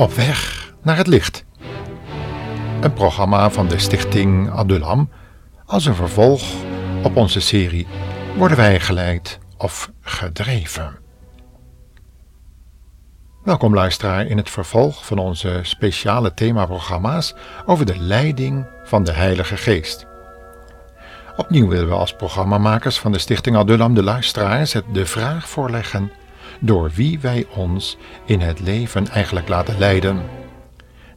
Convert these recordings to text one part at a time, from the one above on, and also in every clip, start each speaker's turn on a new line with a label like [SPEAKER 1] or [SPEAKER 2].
[SPEAKER 1] Op weg naar het licht. Een programma van de stichting Adulam als een vervolg op onze serie Worden wij geleid of gedreven? Welkom luisteraar in het vervolg van onze speciale themaprogramma's over de leiding van de Heilige Geest. Opnieuw willen we als programmamakers van de Stichting Adulam de luisteraars het de vraag voorleggen door wie wij ons in het leven eigenlijk laten leiden.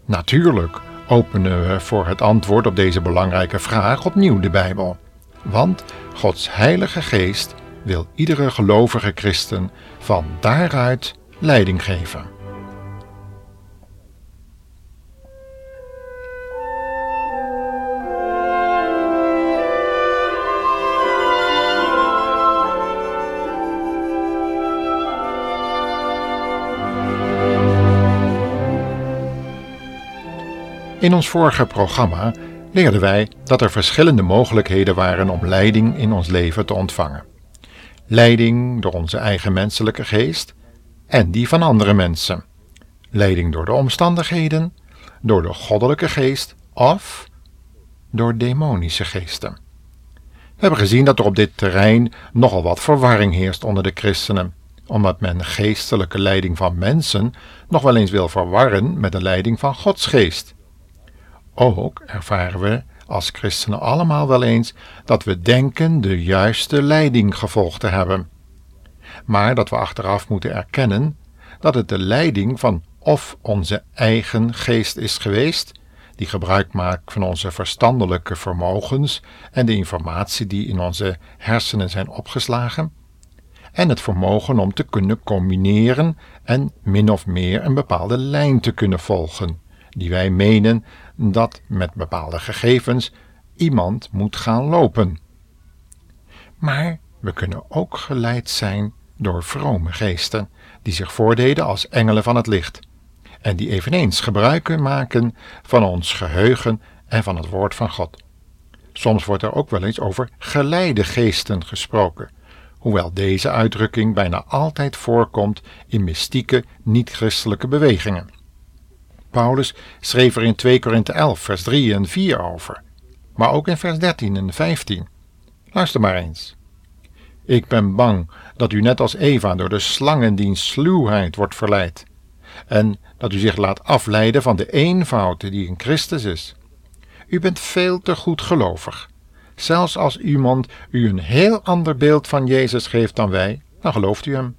[SPEAKER 1] Natuurlijk openen we voor het antwoord op deze belangrijke vraag opnieuw de Bijbel. Want Gods Heilige Geest wil iedere gelovige christen van daaruit leiding geven. In ons vorige programma leerden wij dat er verschillende mogelijkheden waren om leiding in ons leven te ontvangen. Leiding door onze eigen menselijke geest en die van andere mensen. Leiding door de omstandigheden, door de goddelijke geest of door demonische geesten. We hebben gezien dat er op dit terrein nogal wat verwarring heerst onder de christenen, omdat men geestelijke leiding van mensen nog wel eens wil verwarren met de leiding van Gods geest. Ook ervaren we als christenen allemaal wel eens dat we denken de juiste leiding gevolgd te hebben. Maar dat we achteraf moeten erkennen dat het de leiding van of onze eigen geest is geweest, die gebruik maakt van onze verstandelijke vermogens en de informatie die in onze hersenen zijn opgeslagen, en het vermogen om te kunnen combineren en min of meer een bepaalde lijn te kunnen volgen, die wij menen dat met bepaalde gegevens iemand moet gaan lopen. Maar we kunnen ook geleid zijn door vrome geesten, die zich voordeden als engelen van het licht, en die eveneens gebruik maken van ons geheugen en van het woord van God. Soms wordt er ook wel eens over geleide geesten gesproken, hoewel deze uitdrukking bijna altijd voorkomt in mystieke, niet-christelijke bewegingen. Paulus schreef er in 2 Korinthe 11, vers 3 en 4 over, maar ook in vers 13 en 15. Luister maar eens. Ik ben bang dat u net als Eva door de slangendienst sluwheid wordt verleid, en dat u zich laat afleiden van de eenvoud die in Christus is. U bent veel te goed gelovig. Zelfs als iemand u een heel ander beeld van Jezus geeft dan wij, dan gelooft u hem.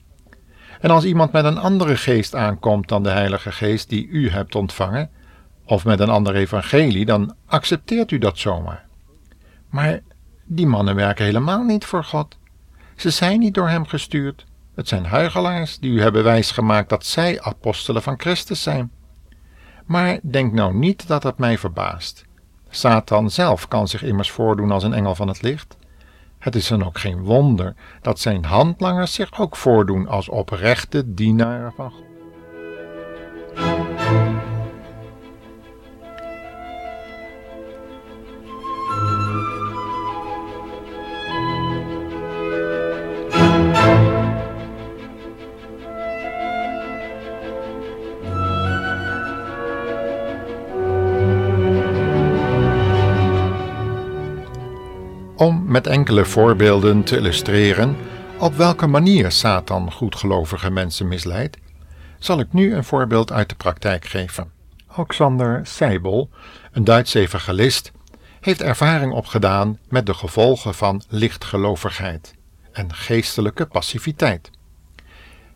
[SPEAKER 1] En als iemand met een andere geest aankomt dan de Heilige Geest die u hebt ontvangen, of met een ander evangelie, dan accepteert u dat zomaar. Maar die mannen werken helemaal niet voor God. Ze zijn niet door hem gestuurd. Het zijn huigelaars die u hebben wijsgemaakt dat zij apostelen van Christus zijn. Maar denk nou niet dat het mij verbaast. Satan zelf kan zich immers voordoen als een engel van het licht. Het is dan ook geen wonder dat zijn handlangers zich ook voordoen als oprechte dienaren van God. Met enkele voorbeelden te illustreren op welke manier Satan goedgelovige mensen misleidt, zal ik nu een voorbeeld uit de praktijk geven. Alexander Seibel, een Duitse evangelist, heeft ervaring opgedaan met de gevolgen van lichtgelovigheid en geestelijke passiviteit.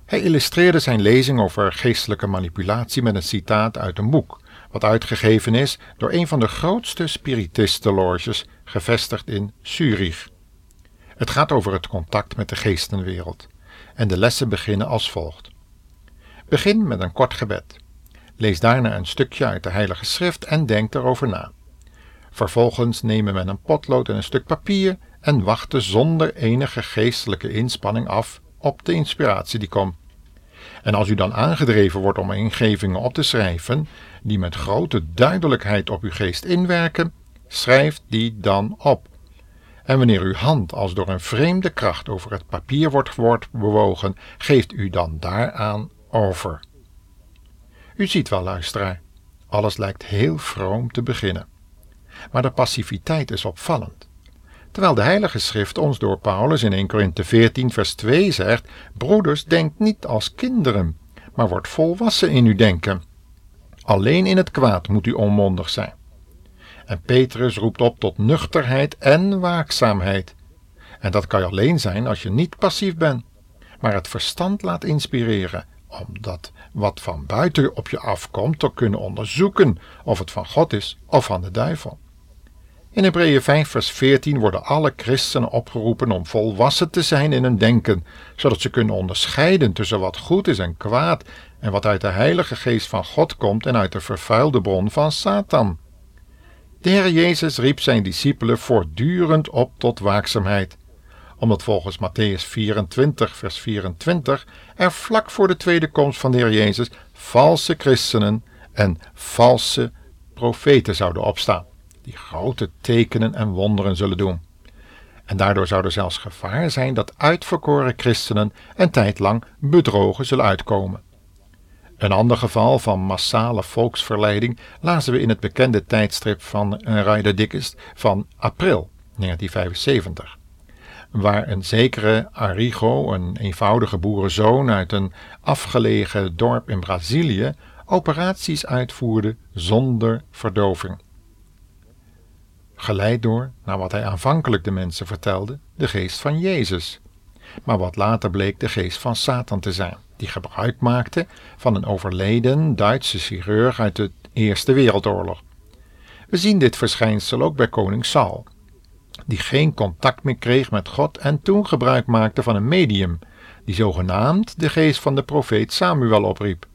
[SPEAKER 1] Hij illustreerde zijn lezing over geestelijke manipulatie met een citaat uit een boek, wat uitgegeven is door een van de grootste spiritistenloges gevestigd in Zurich. Het gaat over het contact met de geestenwereld en de lessen beginnen als volgt. Begin met een kort gebed. Lees daarna een stukje uit de Heilige Schrift en denk erover na. Vervolgens nemen men een potlood en een stuk papier en wachten zonder enige geestelijke inspanning af op de inspiratie die komt. En als u dan aangedreven wordt om ingevingen op te schrijven, die met grote duidelijkheid op uw geest inwerken, schrijf die dan op. En wanneer uw hand als door een vreemde kracht over het papier wordt, wordt bewogen, geeft u dan daaraan over. U ziet wel, luisteraar, alles lijkt heel vroom te beginnen. Maar de passiviteit is opvallend. Terwijl de Heilige Schrift ons door Paulus in 1 Korinthe 14, vers 2 zegt: Broeders, denk niet als kinderen, maar word volwassen in uw denken. Alleen in het kwaad moet u onmondig zijn. En Petrus roept op tot nuchterheid en waakzaamheid. En dat kan je alleen zijn als je niet passief bent, maar het verstand laat inspireren, omdat wat van buiten op je afkomt te kunnen onderzoeken of het van God is of van de duivel. In Hebreeën 5 vers 14 worden alle christenen opgeroepen om volwassen te zijn in hun denken, zodat ze kunnen onderscheiden tussen wat goed is en kwaad en wat uit de heilige geest van God komt en uit de vervuilde bron van Satan. De Heer Jezus riep zijn discipelen voortdurend op tot waakzaamheid, omdat volgens Matthäus 24, vers 24 er vlak voor de tweede komst van de Heer Jezus valse christenen en valse profeten zouden opstaan, die grote tekenen en wonderen zullen doen. En daardoor zou er zelfs gevaar zijn dat uitverkoren christenen een tijd lang bedrogen zullen uitkomen. Een ander geval van massale volksverleiding lazen we in het bekende tijdstrip van Ryder Dickens van april 1975, waar een zekere Arrigo, een eenvoudige boerenzoon uit een afgelegen dorp in Brazilië, operaties uitvoerde zonder verdoving. Geleid door, naar wat hij aanvankelijk de mensen vertelde, de geest van Jezus, maar wat later bleek de geest van Satan te zijn die gebruik maakte van een overleden Duitse chirurg uit de Eerste Wereldoorlog. We zien dit verschijnsel ook bij koning Saul, die geen contact meer kreeg met God en toen gebruik maakte van een medium, die zogenaamd de geest van de profeet Samuel opriep.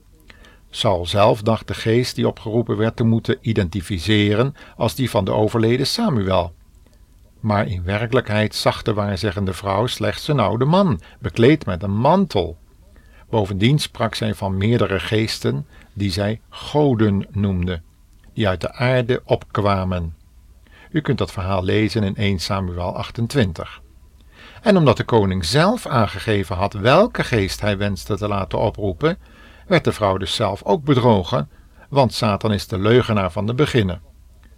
[SPEAKER 1] Saul zelf dacht de geest die opgeroepen werd te moeten identificeren als die van de overleden Samuel. Maar in werkelijkheid zag de waarzeggende vrouw slechts een oude man, bekleed met een mantel. Bovendien sprak zij van meerdere geesten die zij goden noemde, die uit de aarde opkwamen. U kunt dat verhaal lezen in 1 Samuel 28. En omdat de koning zelf aangegeven had welke geest hij wenste te laten oproepen, werd de vrouw dus zelf ook bedrogen, want Satan is de leugenaar van de beginnen.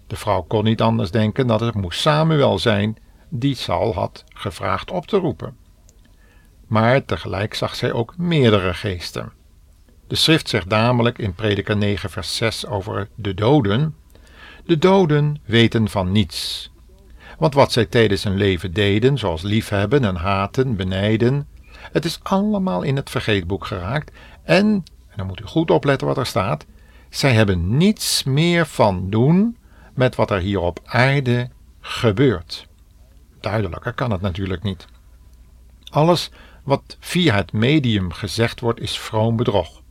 [SPEAKER 1] De vrouw kon niet anders denken dat het moest Samuel zijn die Saul had gevraagd op te roepen maar tegelijk zag zij ook meerdere geesten. De schrift zegt namelijk in Prediker 9 vers 6 over de doden, de doden weten van niets. Want wat zij tijdens hun leven deden, zoals liefhebben en haten, benijden, het is allemaal in het vergeetboek geraakt en, dan moet u goed opletten wat er staat, zij hebben niets meer van doen met wat er hier op aarde gebeurt. Duidelijker kan het natuurlijk niet. Alles wat via het medium gezegd wordt is vroom bedrog.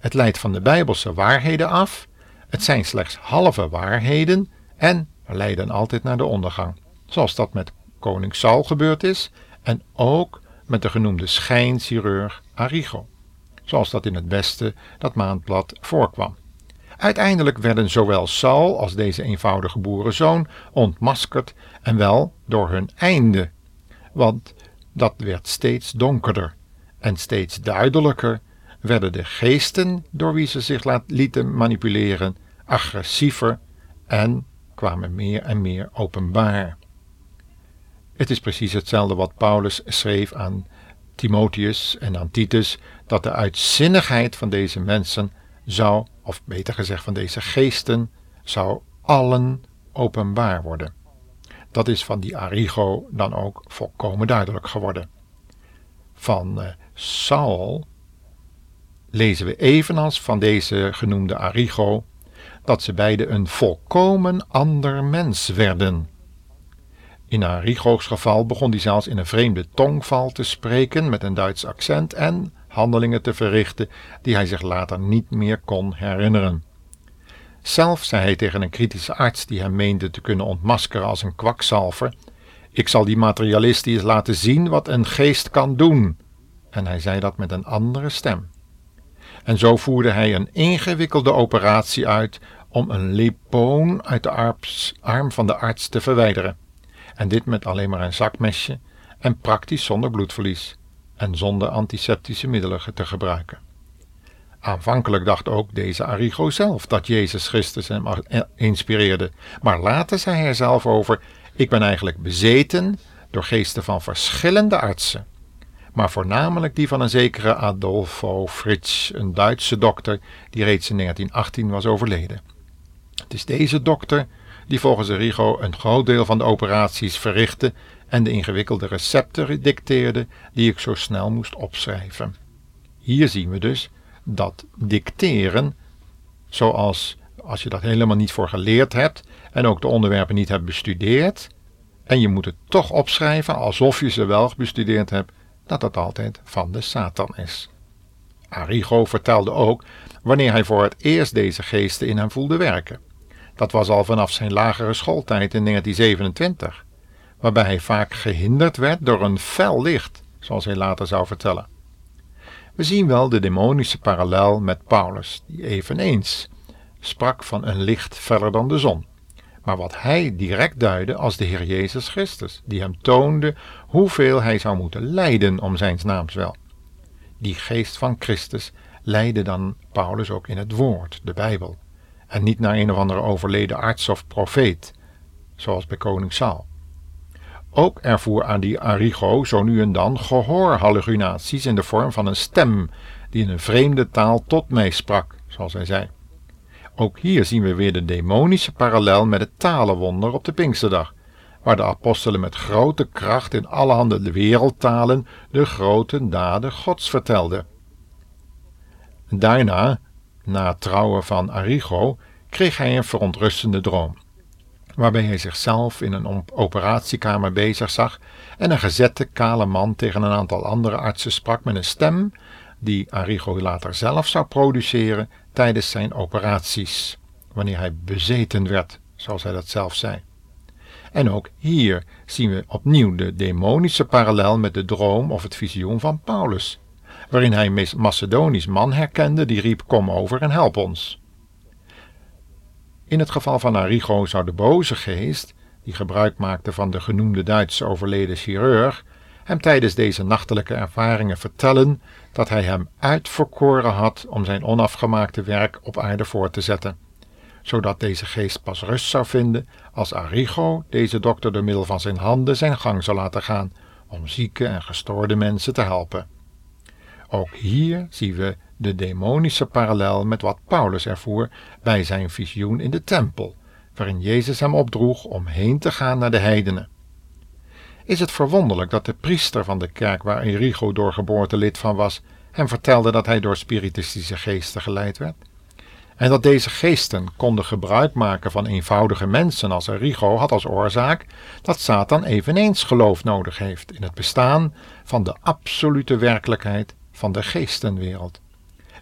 [SPEAKER 1] Het leidt van de bijbelse waarheden af, het zijn slechts halve waarheden en leiden altijd naar de ondergang. Zoals dat met koning Saul gebeurd is en ook met de genoemde schijnchirurg Arrigo. Zoals dat in het beste dat maandblad voorkwam. Uiteindelijk werden zowel Saul als deze eenvoudige boerenzoon ontmaskerd en wel door hun einde. Want dat werd steeds donkerder en steeds duidelijker werden de geesten door wie ze zich lieten manipuleren agressiever en kwamen meer en meer openbaar. Het is precies hetzelfde wat Paulus schreef aan Timotheus en aan Titus, dat de uitzinnigheid van deze mensen zou, of beter gezegd van deze geesten, zou allen openbaar worden. Dat is van die Arrigo dan ook volkomen duidelijk geworden. Van uh, Saul lezen we evenals van deze genoemde Arrigo dat ze beide een volkomen ander mens werden. In Arrigo's geval begon hij zelfs in een vreemde tongval te spreken met een Duits accent en handelingen te verrichten die hij zich later niet meer kon herinneren. Zelf zei hij tegen een kritische arts die hem meende te kunnen ontmaskeren als een kwakzalver: Ik zal die materialist eens laten zien wat een geest kan doen. En hij zei dat met een andere stem. En zo voerde hij een ingewikkelde operatie uit om een lipoon uit de arm van de arts te verwijderen. En dit met alleen maar een zakmesje en praktisch zonder bloedverlies en zonder antiseptische middelen te gebruiken. Aanvankelijk dacht ook deze Arrigo zelf dat Jezus Christus hem inspireerde, maar later zei hij er zelf over: Ik ben eigenlijk bezeten door geesten van verschillende artsen, maar voornamelijk die van een zekere Adolfo Fritsch, een Duitse dokter die reeds in 1918 was overleden. Het is deze dokter die volgens Arrigo een groot deel van de operaties verrichtte en de ingewikkelde recepten dicteerde die ik zo snel moest opschrijven. Hier zien we dus dat dicteren, zoals als je dat helemaal niet voor geleerd hebt en ook de onderwerpen niet hebt bestudeerd, en je moet het toch opschrijven alsof je ze wel bestudeerd hebt, dat dat altijd van de Satan is. Arrigo vertelde ook wanneer hij voor het eerst deze geesten in hem voelde werken. Dat was al vanaf zijn lagere schooltijd in 1927, waarbij hij vaak gehinderd werd door een fel licht, zoals hij later zou vertellen. We zien wel de demonische parallel met Paulus, die eveneens sprak van een licht feller dan de zon, maar wat hij direct duidde als de Heer Jezus Christus, die hem toonde hoeveel hij zou moeten lijden om zijn naams wel. Die geest van Christus leidde dan Paulus ook in het woord, de Bijbel, en niet naar een of andere overleden arts of profeet, zoals bij koning Saul. Ook ervoer aan die Arrigo zo nu en dan gehoorhallucinaties in de vorm van een stem die in een vreemde taal tot mij sprak, zoals hij zei. Ook hier zien we weer de demonische parallel met het talenwonder op de Pinksterdag, waar de apostelen met grote kracht in allerhande wereldtalen de grote daden Gods vertelden. Daarna, na het trouwen van Arrigo, kreeg hij een verontrustende droom waarbij hij zichzelf in een operatiekamer bezig zag en een gezette kale man tegen een aantal andere artsen sprak met een stem die Arrigo later zelf zou produceren tijdens zijn operaties, wanneer hij bezeten werd, zoals hij dat zelf zei. En ook hier zien we opnieuw de demonische parallel met de droom of het visioen van Paulus, waarin hij een Macedonisch man herkende die riep: Kom over en help ons. In het geval van Arrigo zou de boze geest, die gebruik maakte van de genoemde Duitse overleden chirurg, hem tijdens deze nachtelijke ervaringen vertellen dat hij hem uitverkoren had om zijn onafgemaakte werk op aarde voor te zetten, zodat deze geest pas rust zou vinden als Arrigo deze dokter door middel van zijn handen zijn gang zou laten gaan om zieke en gestoorde mensen te helpen. Ook hier zien we de demonische parallel met wat Paulus ervoer bij zijn visioen in de tempel, waarin Jezus hem opdroeg om heen te gaan naar de heidenen. Is het verwonderlijk dat de priester van de kerk waar Enrico door geboorte lid van was, hem vertelde dat hij door spiritistische geesten geleid werd? En dat deze geesten konden gebruik maken van eenvoudige mensen als Enrico had als oorzaak dat Satan eveneens geloof nodig heeft in het bestaan van de absolute werkelijkheid van de geestenwereld.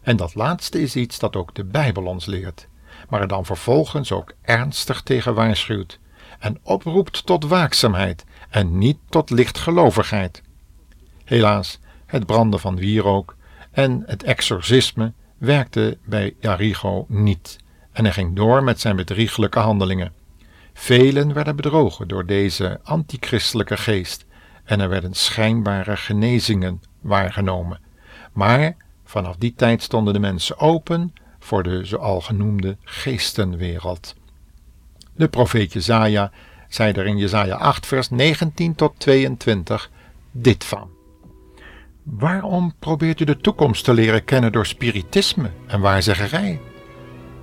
[SPEAKER 1] En dat laatste is iets dat ook de Bijbel ons leert, maar er dan vervolgens ook ernstig tegen waarschuwt en oproept tot waakzaamheid en niet tot lichtgelovigheid. Helaas, het branden van wierook en het exorcisme werkte bij Arrigo niet en hij ging door met zijn bedrieglijke handelingen. Velen werden bedrogen door deze antichristelijke geest en er werden schijnbare genezingen waargenomen. Maar Vanaf die tijd stonden de mensen open voor de zoal genoemde geestenwereld. De profeet Jezaja zei er in Jezaja 8 vers 19 tot 22 dit van. Waarom probeert u de toekomst te leren kennen door spiritisme en waarzeggerij?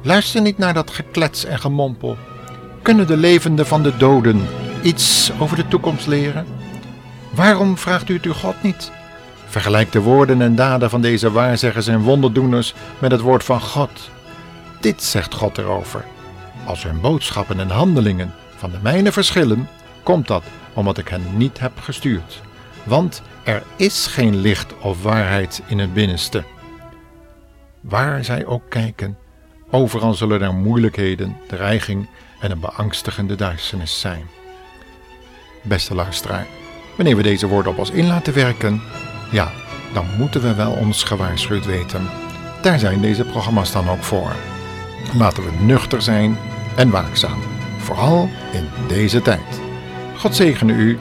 [SPEAKER 1] Luister niet naar dat geklets en gemompel. Kunnen de levenden van de doden iets over de toekomst leren? Waarom vraagt u het uw God niet? Vergelijk de woorden en daden van deze waarzeggers en wonderdoeners met het woord van God. Dit zegt God erover. Als hun boodschappen en handelingen van de mijne verschillen, komt dat omdat ik hen niet heb gestuurd. Want er is geen licht of waarheid in het binnenste. Waar zij ook kijken, overal zullen er moeilijkheden, dreiging en een beangstigende duisternis zijn. Beste luisteraar, wanneer we deze woorden op ons in laten werken, ja, dan moeten we wel ons gewaarschuwd weten. Daar zijn deze programma's dan ook voor. Laten we nuchter zijn en waakzaam, vooral in deze tijd. God zegene u